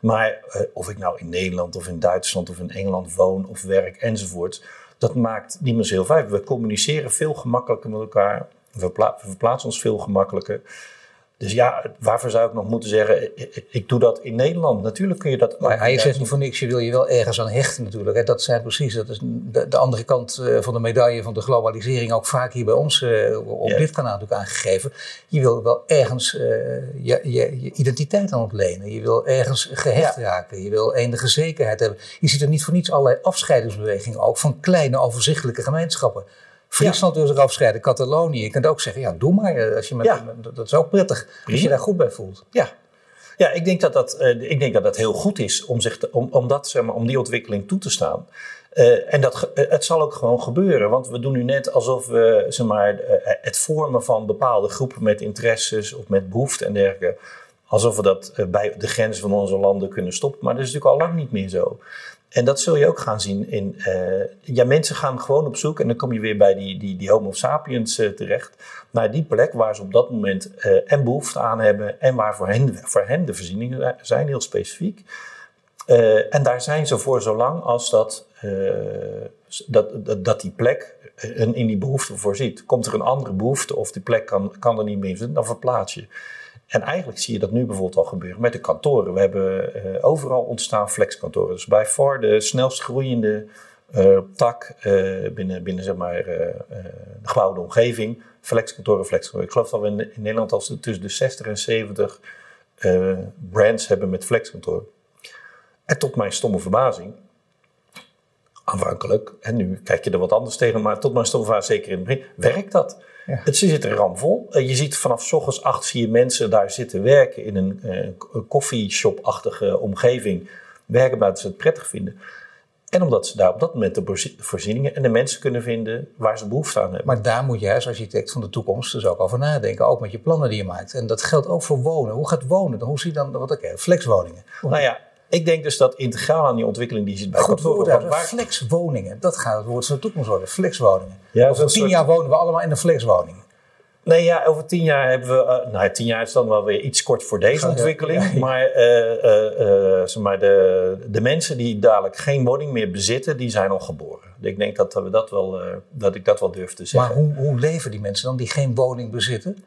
Maar uh, of ik nou in Nederland of in Duitsland of in Engeland woon of werk enzovoort, dat maakt niet meer zo heel veel. We communiceren veel gemakkelijker met elkaar. We verplaatsen ons veel gemakkelijker. Dus ja, waarvoor zou ik nog moeten zeggen, ik, doe dat in Nederland. Natuurlijk kun je dat... Maar hij zegt niet voor niks, je wil je wel ergens aan hechten natuurlijk. Dat zijn precies, dat is de, de andere kant uh, van de medaille van de globalisering. Ook vaak hier bij ons uh, op dit kanaal natuurlijk aangegeven. Je wil wel ergens uh, je, je, je, identiteit aan ontlenen. Je wil ergens gehecht ja. raken. Je wil enige zekerheid hebben. Je ziet er niet voor niets allerlei afscheidingsbewegingen ook van kleine overzichtelijke gemeenschappen. Friesland ja. wil zich afscheiden, Catalonië. Je kunt ook zeggen, ja, doe maar. Als je met, ja. dat is ook prettig, als je daar goed bij voelt. Ja, ja ik, denk dat dat, uh, ik denk dat dat heel goed is om, zich te, om, om, dat, zeg maar, om die ontwikkeling toe te staan. Uh, en dat, uh, het zal ook gewoon gebeuren. Want we doen nu net alsof we zeg maar, het vormen van bepaalde groepen met interesses of met behoeften en dergelijke. Alsof we dat bij de grenzen van onze landen kunnen stoppen. Maar dat is natuurlijk al lang niet meer zo. En dat zul je ook gaan zien in. Uh, ja, mensen gaan gewoon op zoek, en dan kom je weer bij die, die, die Homo sapiens uh, terecht, naar die plek waar ze op dat moment uh, en behoefte aan hebben en waar voor hen, de voorzieningen zijn, heel specifiek. en daar zijn ze voor zolang als dat, dat, dat, dat, die plek in die behoefte voorziet. Komt er een andere behoefte of die plek kan, kan er niet meer zitten, dan verplaats je. En eigenlijk zie je dat nu bijvoorbeeld al gebeuren met de kantoren. We hebben uh, overal ontstaan flexkantoren. Dus bij far de snelst groeiende uh, tak uh, binnen, binnen zeg maar, de gebouwde omgeving. Flexkantoren, flexkantoren. Ik geloof dat we in, in Nederland al tussen de 60 en 70 brands hebben met flexkantoren. En tot mijn stomme verbazing, aanvankelijk, en nu kijk je er wat anders tegen, maar tot mijn stomme verbazing, zeker in het begin, werkt dat. Ja. Het zit er ramvol. Je ziet vanaf ochtends acht zie je mensen daar zitten werken in een, een koffieshop-achtige omgeving. Werken buiten ze het prettig vinden. En omdat ze daar op dat moment de voorzieningen en de mensen kunnen vinden waar ze behoefte aan hebben. Maar daar moet jij als architect van de toekomst dus ook over nadenken. Ook met je plannen die je maakt. En dat geldt ook voor wonen. Hoe gaat wonen? Hoe zie je dan, wat ik flexwoningen? Nou ja, ik denk dus dat integraal aan die ontwikkeling die zit bij Goed woord, waar... flexwoningen. Dat gaat het woord van de toekomst worden. Flexwoningen. Ja, over tien soort... jaar wonen we allemaal in een flexwoning. Nee, ja, over tien jaar hebben we. Uh, nou, tien jaar is dan wel weer iets kort voor deze ontwikkeling. Ja, ja. Maar, uh, zeg maar de, de mensen die dadelijk geen woning meer bezitten, die zijn al geboren. Ik denk dat, we dat, wel, dat ik dat wel durf te zeggen. Maar hoe, hoe leven die mensen dan die geen woning bezitten?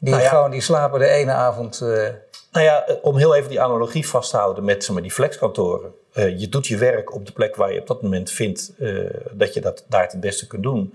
Die, nou gewoon, die slapen de ene avond. Nou ja, om heel even die analogie vast te houden met zeg maar, die flexkantoren. Uh, je doet je werk op de plek waar je op dat moment vindt uh, dat je dat daar het beste kunt doen.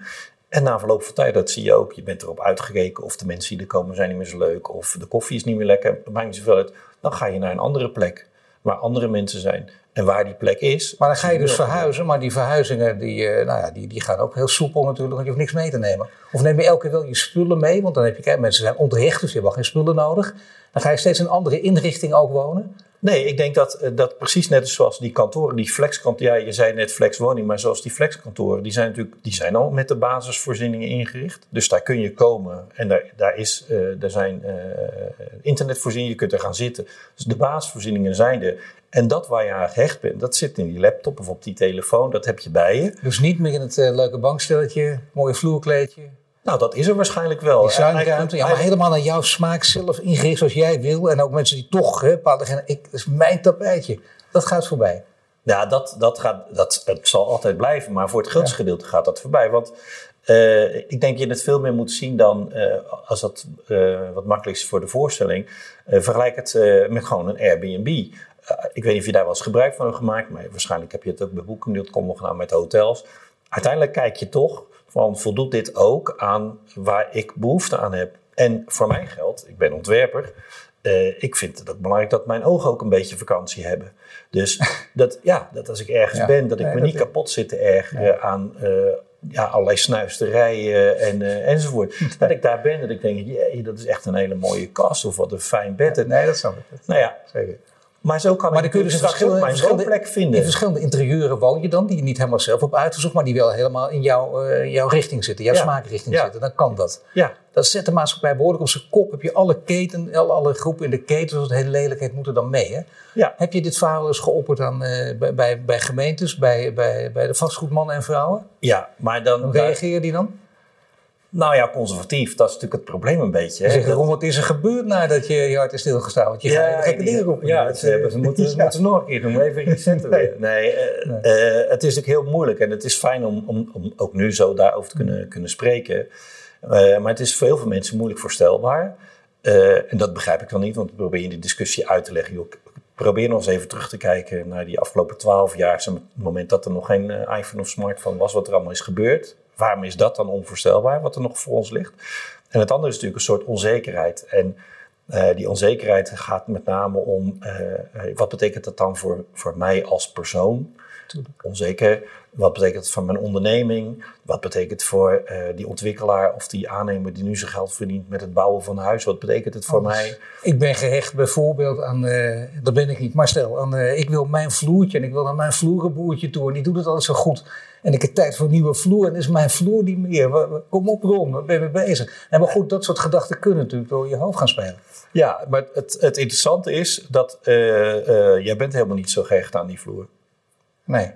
En na verloop van tijd, dat zie je ook, je bent erop uitgekeken of de mensen die er komen zijn niet meer zo leuk of de koffie is niet meer lekker, maakt niet zoveel uit. Dan ga je naar een andere plek waar andere mensen zijn en waar die plek is. Maar dan ga je dus verhuizen, maar die verhuizingen die, uh, nou ja, die, die gaan ook heel soepel natuurlijk, want je hoeft niks mee te nemen. Of neem je elke keer wel je spullen mee, want dan heb je, kijk, mensen zijn onterecht, dus je hebt al geen spullen nodig. Dan ga je steeds in een andere inrichting ook wonen. Nee, ik denk dat, dat precies net zoals die kantoren, die flexkantoren, ja, je zei net flexwoning, maar zoals die flexkantoren, die zijn natuurlijk, die zijn al met de basisvoorzieningen ingericht. Dus daar kun je komen en daar, daar, is, uh, daar zijn uh, internetvoorzieningen, je kunt er gaan zitten. Dus de basisvoorzieningen zijn er. En dat waar je aan gehecht bent, dat zit in die laptop of op die telefoon, dat heb je bij je. Dus niet meer in het leuke bankstelletje, mooie vloerkleedje. Nou, dat is er waarschijnlijk wel. Die zuinruimte, ja, maar helemaal naar jouw smaak zelf ingericht zoals jij wil. En ook mensen die toch, hè, bepaalde, ik, dat is mijn tapijtje. Dat gaat voorbij. Ja, dat, dat, gaat, dat het zal altijd blijven, maar voor het grootste gedeelte gaat dat voorbij. Want uh, ik denk je het veel meer moet zien dan, uh, als dat uh, wat makkelijk is voor de voorstelling, vergelijk het met gewoon een Airbnb. ik weet niet of je daar wel eens gebruik van hebt gemaakt, maar waarschijnlijk heb je het ook bij Booking.com gedaan met hotels. Uiteindelijk kijk je toch van voldoet dit ook aan waar ik behoefte aan heb. En voor mij geldt, ik ben ontwerper, uh, ik vind het ook belangrijk dat mijn ogen ook een beetje vakantie hebben. Dus dat, ja, dat als ik ergens ja, ben, dat ik nee, me niet kapot zit te ergeren aan uh, ja, allerlei snuisterijen en, uh, enzovoort. Dat ik daar ben, dat ik denk, jee, dat is echt een hele mooie kast of wat een fijn bed. Nee, dat snap ik. Nou ja, zeker. Maar zo kan maar dan kun je dus verschillende, mijn woonplek vinden. In verschillende interieuren woon je dan, die je niet helemaal zelf op uitgezocht, maar die wel helemaal in jouw, uh, jouw richting zitten, jouw ja. smaakrichting ja. zitten. Dan kan dat. Ja. Dat zet de maatschappij behoorlijk op zijn kop. Heb je alle keten, alle, groepen in de keten, zoals het hele lelijkheid, moeten dan mee. Hè? Ja. Heb je dit verhaal eens geopperd aan, uh, bij, bij, bij, gemeentes, bij, bij, bij de vastgoedmannen en vrouwen? Ja, maar dan... Hoe reageer die dan? Nou ja, conservatief, dat is natuurlijk het probleem een beetje. Zeg, Ron, wat is er gebeurd nadat je je hart is stilgestaan? Want je ja, gaat gekke dingen roepen. Ja, ze, hebben, ze, moeten, ze moeten nog een keer doen, even resetten weer. Nee, uh, nee. Uh, het is natuurlijk heel moeilijk en het is fijn om, om, om ook nu zo daarover te kunnen, kunnen spreken. Uh, maar het is voor heel veel mensen moeilijk voorstelbaar. en dat begrijp ik dan niet, want ik probeer in die discussie uit te leggen. Joh, probeer nog eens even terug te kijken naar die afgelopen twaalf jaar. Het moment dat er nog geen iPhone of smartphone was, wat er allemaal is gebeurd waarom is dat dan onvoorstelbaar, wat er nog voor ons ligt? En het andere is natuurlijk een soort onzekerheid. En uh, die onzekerheid gaat met name om, uh, wat betekent dat dan voor, voor mij als persoon? Onzeker. Wat betekent het voor mijn onderneming? Wat betekent het voor uh, die ontwikkelaar of die aannemer die nu zijn geld verdient met het bouwen van een huis? Wat betekent het voor Anders. mij? Ik ben gehecht bijvoorbeeld aan, uh, dat ben ik niet, maar stel, aan, uh, ik wil mijn vloertje en ik wil naar mijn vloerenboertje toe en die doet het altijd zo goed. En ik heb tijd voor een nieuwe vloer en is mijn vloer niet meer. Kom op Ron, waar ben je mee bezig? En maar goed, dat soort gedachten kunnen natuurlijk door je hoofd gaan spelen. Ja, maar het, het interessante is dat jij bent helemaal niet zo gehecht aan die vloer. Nee.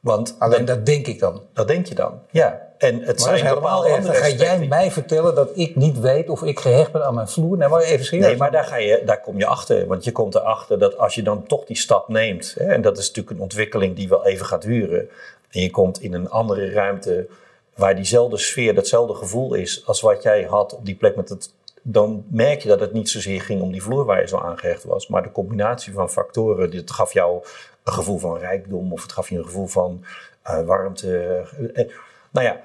Want Alleen dat, denk ik dan. Dat denk je dan, ja. En het maar zijn bepaalde andere Ga jij mij vertellen dat ik niet weet of ik gehecht ben aan mijn vloer? Nee, maar even serieus. Nee, maar daar, ga je, daar kom je achter. Want je komt erachter dat als je dan toch die stap neemt... Hè, en dat is natuurlijk een ontwikkeling die wel even gaat duren... en je komt in een andere ruimte waar diezelfde sfeer, datzelfde gevoel is... als wat jij had op die plek met het... dan merk je dat het niet zozeer ging om die vloer waar je zo aangehecht was... maar de combinatie van factoren, dat gaf jou een gevoel van rijkdom... of het gaf je een gevoel van uh, warmte... En, nou ja,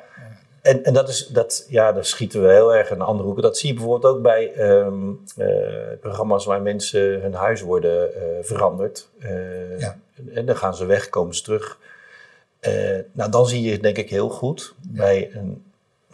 en, en dat is, dat, ja, daar schieten we heel erg in andere hoeken. Dat zie je bijvoorbeeld ook bij um, uh, programma's waar mensen hun huis worden veranderd. Ja. En dan gaan ze weg, komen ze terug. nou, dan zie je denk ik heel goed ja. bij een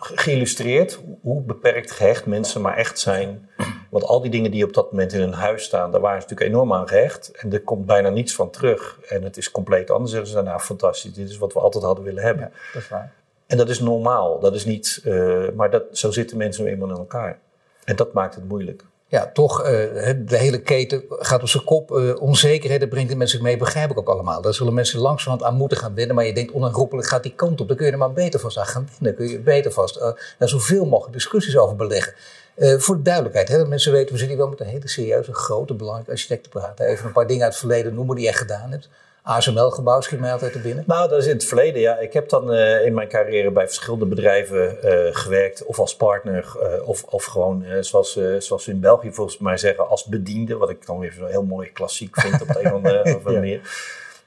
geïllustreerd hoe beperkt gehecht mensen maar echt zijn. Want al die dingen die op dat moment in hun huis staan, daar waren ze natuurlijk enorm aan gehecht. En er komt bijna niets van terug. En het is compleet anders. Zeggen ze, nou fantastisch, dit is wat we altijd hadden willen hebben. Ja, dat is waar. En dat is normaal. Dat is niet, uh, maar dat, zo zitten mensen nu eenmaal in elkaar. En dat maakt het moeilijk. Ja, toch, uh, de hele keten gaat op zijn kop. Uh, onzekerheden brengt de mensen mee, begrijp ik ook allemaal. Daar zullen mensen langzamerhand aan moeten gaan wennen. Maar je denkt, onherroepelijk gaat die kant op. Dan kun je er maar beter vast aan gaan wennen. kun je beter vast uh, daar zoveel mogelijk discussies over beleggen. voor de duidelijkheid, hè, dat mensen weten, we zitten hier wel met een hele serieuze, grote, belangrijke architect te praten. Even een paar dingen uit het verleden noemen die je gedaan hebt. ASML-gebouw schiet mij altijd te binnen. Nou, dat is in het verleden, ja. Ik heb dan uh, in mijn carrière bij verschillende bedrijven uh, gewerkt. Of als partner, uh, of, of gewoon, zoals, zoals we in België volgens mij zeggen, als bediende. Wat ik dan weer zo heel mooi klassiek vind op de een of andere manier.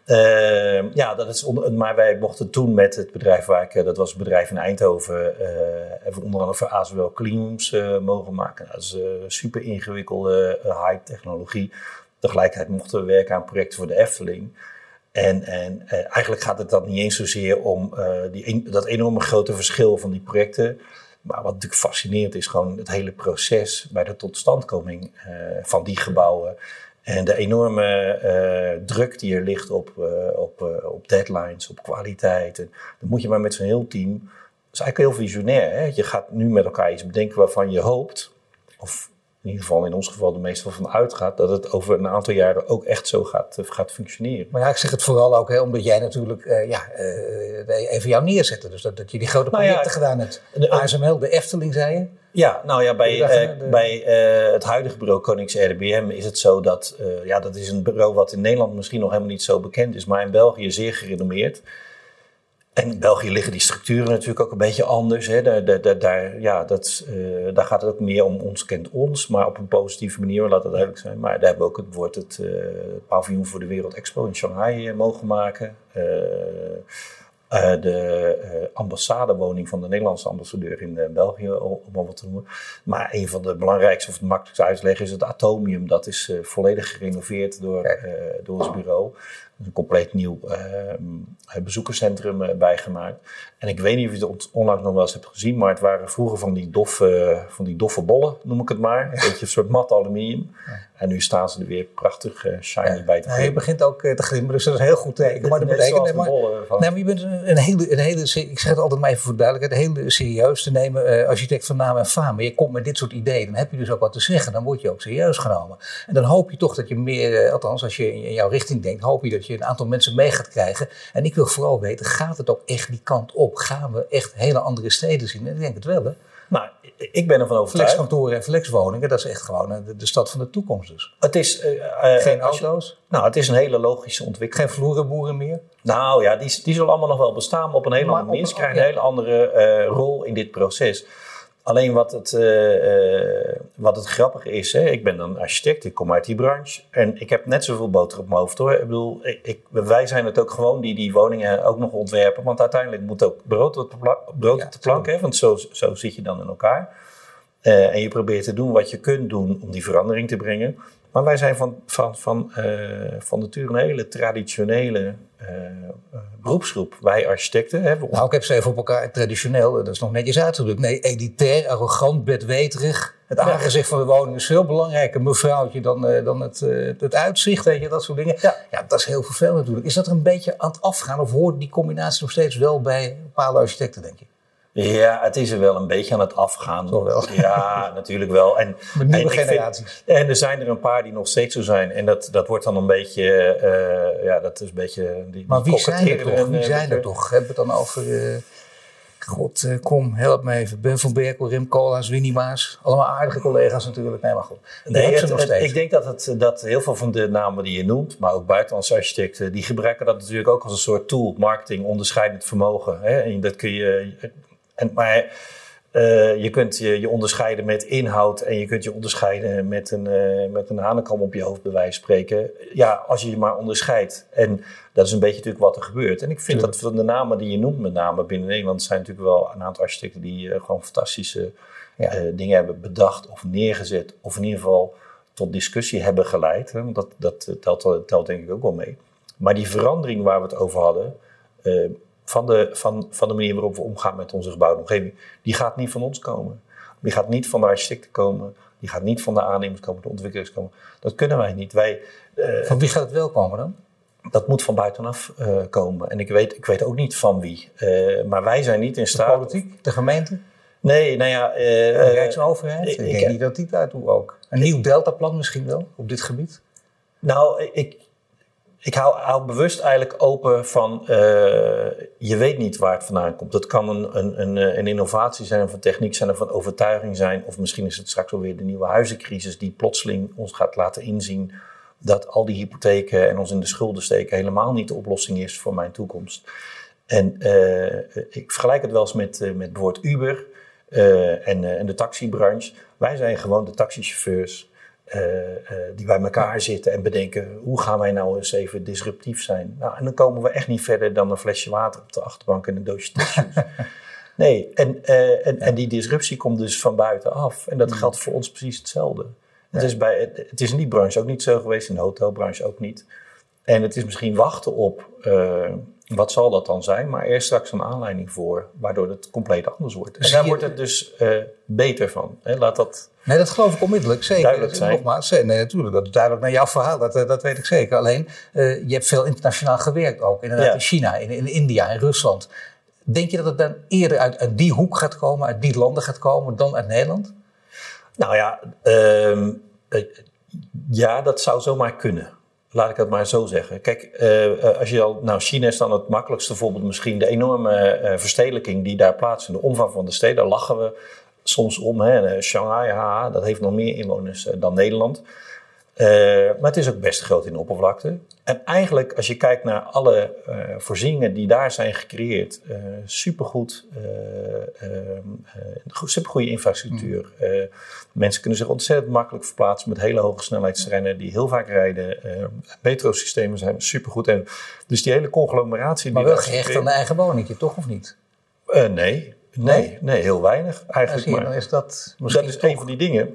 ja. ja, dat is onder, maar wij mochten toen met het bedrijf waar ik, dat was een bedrijf in Eindhoven, even onder andere voor ASML Cleanrooms mogen maken. Nou, dat is super ingewikkelde high technologie. Tegelijkertijd mochten we werken aan projecten voor de Efteling. En, en uh, eigenlijk gaat het dan niet eens zozeer om uh, die, dat enorme grote verschil van die projecten. Maar wat natuurlijk fascinerend is, gewoon het hele proces bij de totstandkoming uh, van die gebouwen. En de enorme druk die er ligt op, op, op deadlines, op kwaliteit. En dan moet je maar met zo'n heel team. Dat is eigenlijk heel visionair. Hè? Je gaat nu met elkaar iets bedenken waarvan je hoopt, of in ieder geval in ons geval de meestal van uitgaat, dat het over een aantal jaren ook echt zo gaat, eh, gaat functioneren. Maar ja, ik zeg het vooral ook hè, omdat jij natuurlijk uh, ja, uh, even jou neerzetten. Dus dat, dat je die grote nou projecten gedaan hebt. De ASML, de Efteling, zei je? Ja, nou ja, bij, uh, bij het huidige bureau Konings RDBM is het zo dat, ja, dat is een bureau wat in Nederland misschien nog helemaal niet zo bekend is, maar in België zeer gerenommeerd. En in België liggen die structuren natuurlijk ook een beetje anders. Hè. Daar, daar, daar, ja, dat, uh, daar gaat het ook meer om ons kent ons, maar op een positieve manier, laat dat duidelijk zijn. Maar daar hebben we ook het woord het uh, paviljoen voor de Wereld Expo in Shanghai uh, mogen maken. de ambassadewoning van de Nederlandse ambassadeur in België, om wat te noemen. Maar een van de belangrijkste of het makkelijkste uitleggen is het Atomium. Dat is volledig gerenoveerd door, door ons bureau een compleet nieuw uh, bezoekerscentrum uh, bijgemaakt. En ik weet niet of je het onlangs nog wel eens hebt gezien, maar het waren vroeger van die doffe, van die doffe bollen, noem ik het maar. Een beetje een soort mat aluminium. En nu staan ze er weer prachtig uh, shiny bij te geven. Je begint ook te glimmeren, dus dat is een heel goed teken. Maar dat betekent, nee, maar, nee, maar je bent een, hele, een hele, ik zeg het altijd maar even voor duidelijkheid, een hele serieus te nemen architect van naam en faam. Maar je komt met dit soort ideeën, dan heb je dus ook wat te zeggen. Dan word je ook serieus genomen. En dan hoop je toch dat je meer, althans als je in jouw richting denkt, hoop je dat je een aantal mensen mee gaat krijgen. En ik wil vooral weten, gaat het ook echt die kant op? Gaan we echt hele andere steden zien? En ik denk het wel, hè? Nou, ik ben ervan overtuigd. Flexkantoren en flexwoningen, dat is echt gewoon eh, de, de stad van de toekomst dus. Het is... Uh, Geen auto's? nou, het is een hele logische ontwikkeling. Geen vloerenboeren meer? Nou ja, die, die zullen allemaal nog wel bestaan, maar op een hele andere manier. Ze krijgen een hele andere rol in dit proces. Alleen wat het, uh, wat het grappige is, hè, ik ben een architect, ik kom uit die branche en ik heb net zoveel boter op mijn hoofd hoor. Ik bedoel, ik, wij zijn het ook gewoon die die woningen ook nog ontwerpen, want uiteindelijk moet ook brood op de, pla brood op de plank, hè, want zo, zo zit je dan in elkaar. Uh, en je probeert te doen wat je kunt doen om die verandering te brengen. Maar wij zijn van, van, van, uh, van nature een hele traditionele beroepsgroep. Wij architecten. Hè, nou, ik heb ze even op elkaar traditioneel, dat is nog netjes uitgedrukt. Nee, elitair, arrogant, bedweterig. Het aangezicht van de woning is veel belangrijker, mevrouwtje, dan, uh, dan het, het uitzicht, weet je, dat soort dingen. Ja. ja, dat is heel vervelend natuurlijk. Is dat er een beetje aan het afgaan of hoort die combinatie nog steeds wel bij bepaalde architecten, denk je? Ja, het is er wel een beetje aan het afgaan. Toch wel? Ja, natuurlijk wel. En, Met nieuwe generaties. Vind, en er zijn er een paar die nog steeds zo zijn. En dat, dat wordt dan een beetje, uh, ja, dat is een beetje... Die, maar wie zijn er toch? Wie zijn er toch? Hebben we het dan over... Uh, God, kom, help me even. Ben van Berkel, Rim Koolhaas, Winnie Maas. Allemaal aardige collega's natuurlijk. Nee, maar goed. Nee, het, nog steeds. ik denk dat, het, dat heel veel van de namen die je noemt, maar ook buitenlandse architecten, die gebruiken dat natuurlijk ook als een soort tool, marketing, onderscheidend vermogen. Hè? En dat kun je en, maar uh, je kunt je, je, onderscheiden met inhoud en je kunt je onderscheiden met een, uh, met een hanenkam op je hoofd, bij wijze van spreken. Ja, als je je maar onderscheidt. En dat is een beetje natuurlijk wat er gebeurt. En ik vind dat van de namen die je noemt, met name binnen Nederland, zijn natuurlijk wel een aantal architecten die uh, gewoon fantastische ja. dingen hebben bedacht of neergezet. Of in ieder geval tot discussie hebben geleid. Hè? Want dat, dat telt, telt denk ik ook wel mee. Maar die verandering waar we het over hadden van de, van, van de manier waarop we omgaan met onze gebouwde omgeving, die gaat niet van ons komen. Die gaat niet van de architecten komen. Die gaat niet van de aannemers komen, de ontwikkelaars komen. Dat kunnen wij niet. Wij, uh, van wie gaat het wel komen dan? Dat moet van buitenaf uh, komen. En ik weet, ik weet ook niet van wie. Uh, maar wij zijn niet in staat. De politiek, de gemeente? Nee, nou ja. de Rijksoverheid? Ik, ik denk niet dat die daartoe ook. Een nieuw deltaplan misschien wel op dit gebied? Nou, ik, ik hou, hou, bewust eigenlijk open van, uh, je weet niet waar het vandaan komt. Het kan een, een, een, eh, een, innovatie zijn, van techniek zijn, of van overtuiging zijn. Of misschien is het straks alweer de nieuwe huizencrisis die plotseling ons gaat laten inzien dat al die hypotheken en ons in de schulden steken helemaal niet de oplossing is voor mijn toekomst. En uh, ik vergelijk het wel eens met, met bijvoorbeeld Uber en, en de taxibranche. Wij zijn gewoon de taxichauffeurs die bij elkaar zitten en bedenken hoe gaan wij nou eens even disruptief zijn. Nou, en dan komen we echt niet verder dan een flesje water op de achterbank en een doosje tissues. nee, en, uh, en, en, die disruptie komt dus van buitenaf. En dat mm. geldt voor ons precies hetzelfde. Het, is bij, het is in die branche ook niet zo geweest, in de hotelbranche ook niet. En het is misschien wachten op wat zal dat dan zijn? Maar er is straks een aanleiding voor, waardoor het compleet anders wordt. En daar je- wordt het dus eh, beter van. Hè? Laat dat Nee, dat geloof ik onmiddellijk, zeker. Duidelijk Dus zijn. Nogmaals, nee, natuurlijk, dat is duidelijk naar jouw verhaal, dat, eh, dat weet ik zeker. Alleen, eh, je hebt veel internationaal gewerkt ook, inderdaad Ja. in China, in, in India, in Rusland. Denk je dat het dan eerder uit, uit die hoek gaat komen, uit die landen gaat komen, dan uit Nederland? Nou ja, ehm, eh, ja, dat zou zomaar kunnen. Laat ik het maar zo zeggen. Kijk, eh, eh, als je al, nou, China is dan het makkelijkste voorbeeld misschien. De enorme eh, verstedelijking die daar plaatsvindt, de omvang van de steden, daar lachen we soms om. Hè. Shanghai, dat heeft nog meer inwoners dan Nederland. Maar het is ook best groot in oppervlakte. En eigenlijk, als je kijkt naar alle eh, voorzieningen die daar zijn gecreëerd, eh supergoed, eh, eh, eh, goed- supergoeie infrastructuur. Eh, mensen kunnen zich ontzettend makkelijk verplaatsen met hele hoge snelheidstreinen die heel vaak rijden. Metrosystemen zijn supergoed. En dus die hele conglomeratie. Maar die wel gehecht aan een eigen woningje, toch of niet? Nee, nee, nee, heel weinig eigenlijk. zie je, maar- dan is dat dat is toch- een van die dingen.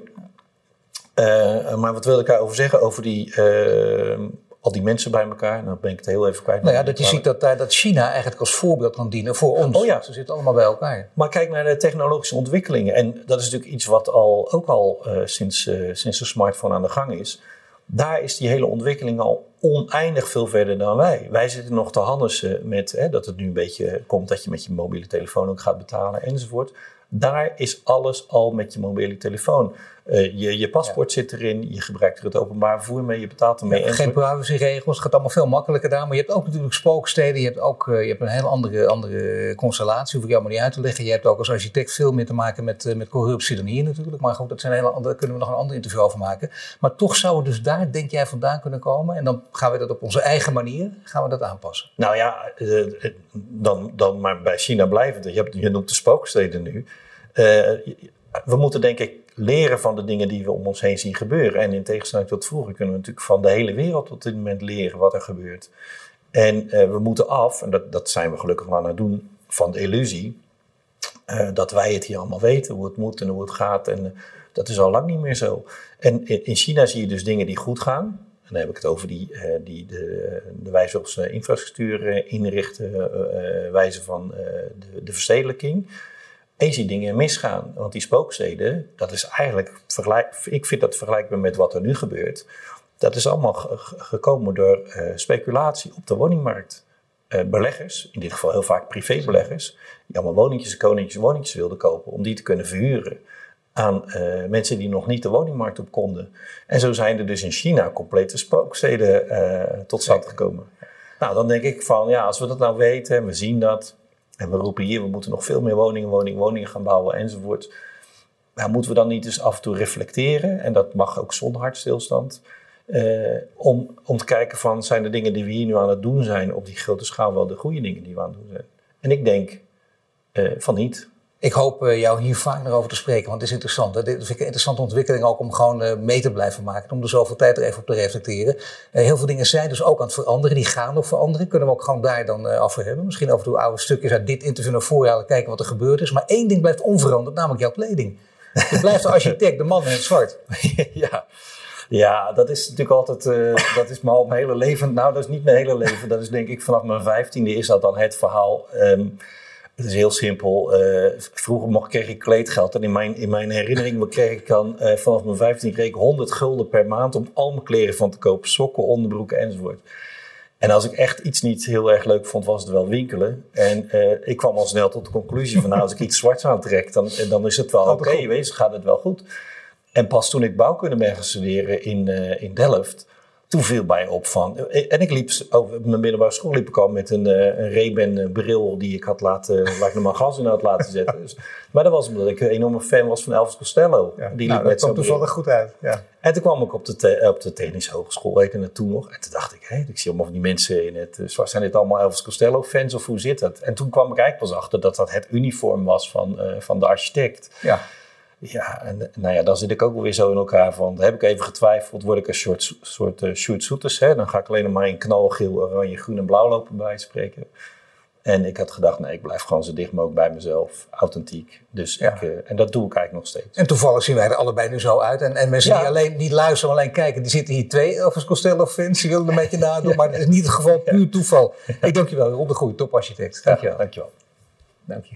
Maar wat wil ik daarover zeggen? Over die, eh, al die mensen bij elkaar. Nou ben ik het heel even kwijt. Nou ja, dat je ziet dat, dat China eigenlijk als voorbeeld kan dienen voor ons. Oh ja. Ze zitten allemaal bij elkaar. Maar kijk naar de technologische ontwikkelingen. En dat is natuurlijk iets wat al, ook al eh, sinds, eh, sinds de smartphone aan de gang is. Daar is die hele ontwikkeling al oneindig veel verder dan wij. Wij zitten nog te hannissen met hè, dat het nu een beetje komt dat je met je mobiele telefoon ook gaat betalen enzovoort. Daar is alles al met je mobiele telefoon. Eh, je, je paspoort zit erin, je gebruikt er het openbaar vervoer mee, je betaalt ermee. Geen privacyregels, het gaat allemaal veel makkelijker daar. Maar je hebt ook natuurlijk spooksteden, je hebt ook eh, je hebt een hele andere, andere constellatie, hoef ik jou maar niet uit te leggen. Je hebt ook als architect veel meer te maken met, eh, met corruptie dan hier natuurlijk. Maar goed, dat zijn hele andere, daar kunnen we nog een ander interview over maken. Maar toch zou het dus daar, denk jij, vandaan kunnen komen. En dan gaan we dat op onze eigen manier, gaan we dat aanpassen. Nou ja, eh, eh, dan, dan maar bij China blijvend. Je, hebt, je noemt de spooksteden nu. Eh, we moeten denk ik leren van de dingen die we om ons heen zien gebeuren. En in tegenstelling tot vroeger kunnen we natuurlijk van de hele wereld op dit moment leren wat er gebeurt. En we moeten af, en dat, dat zijn we gelukkig wel aan het doen, van de illusie dat wij het hier allemaal weten, hoe het moet en hoe het gaat. En dat is al lang niet meer zo. En in China zie je dus dingen die goed gaan. Dan heb ik het over die, eh, die, de, de wijze waarop ze infrastructuur eh, inrichten, eh, wijze van de, de verstedelijking. En je ziet dingen misgaan. Want die spooksteden, dat is eigenlijk, ik vind dat vergelijkbaar met wat er nu gebeurt. Dat is allemaal ge- ge- gekomen door speculatie op de woningmarkt. Beleggers, in dit geval heel vaak privébeleggers, die allemaal woningjes en koninkjes woningjes wilden kopen om die te kunnen verhuren aan eh, mensen die nog niet de woningmarkt op konden. En zo zijn er dus in China complete spooksteden eh, tot stand gekomen. Nou, dan denk ik van, ja, als we dat nou weten en we zien dat, en we roepen hier, we moeten nog veel meer woningen, woningen, woningen gaan bouwen enzovoort. Moeten we dan niet eens af en toe reflecteren, en dat mag ook zonder hartstilstand, eh, om, om te kijken van, zijn de dingen die we hier nu aan het doen zijn op die grote schaal wel de goede dingen die we aan het doen zijn? En ik denk van niet. Ik hoop eh, jou hier vaker over te spreken, want het is interessant. Hè? Dit vind ik een interessante ontwikkeling ook om gewoon eh, mee te blijven maken. Om er zoveel tijd er even op te reflecteren. Eh, heel veel dingen zijn dus ook aan het veranderen. Die gaan nog veranderen. Kunnen we ook gewoon daar dan over hebben. Misschien over de oude stukjes uit dit interview naar halen. Kijken wat er gebeurd is. Maar één ding blijft onveranderd, namelijk jouw kleding. Je blijft de architect, de man in het zwart. ja. Ja, dat is natuurlijk altijd, dat is mijn hele leven. Nou, dat is niet mijn hele leven. Dat is denk ik vanaf mijn vijftiende is dat dan het verhaal. Ehm, het is heel simpel. Eh, vroeger mocht, kreeg ik kleedgeld. En in mijn, in mijn herinnering kreeg ik dan eh, vanaf mijn 15 kreeg ik 100 gulden per maand om al mijn kleren van te kopen. Sokken, onderbroeken enzovoort. En als ik echt iets niet heel erg leuk vond, was het wel winkelen. En eh, ik kwam al snel tot de conclusie van nou, als ik iets zwarts aantrek, dan, dan is het wel Gaat oké, goed. wees, gaat het wel goed. En pas toen ik bouwkunde ben gaan studeren in, in Delft, toen viel mij op van... En ik liep, over mijn middelbare school liep ik al met een, eh, een Ray-Ban eh, bril die ik had laten, waar ik nog maar gas in had laten zetten. Dus, maar dat was omdat ik een enorme fan was van Elvis Costello. Ja, die nou, liep dat toevallig goed uit. Ja. En toen kwam ik op de, te- op de technische hogeschool, het toen nog. En toen dacht ik, hé, ik zie allemaal van die mensen in het... eh. Zijn dit allemaal Elvis Costello fans of hoe zit dat? En toen kwam ik eigenlijk pas achter dat dat het uniform was van, eh, van de architect. ja. Ja, en nou ja, dan zit ik ook wel weer zo in elkaar van... Heb ik even getwijfeld, word ik een soort, soort uh, Soeters, hè? Dan ga ik alleen maar in knal, geel, oranje, groen en blauw lopen bij spreken. En ik had gedacht, nee, ik blijf gewoon zo dicht mogelijk bij mezelf, authentiek. Dus Ja. ik, eh, en dat doe ik eigenlijk nog steeds. En toevallig zien wij er allebei nu zo uit. En, en mensen Ja. die alleen niet luisteren, maar alleen kijken, die zitten hier twee Elvis Costello fans. Die willen een beetje nadoen, maar dat is niet het geval, puur toeval. Ik dank je wel, Rob de Goeie, toparchitect. Dank je wel. Dankjewel. Dank je.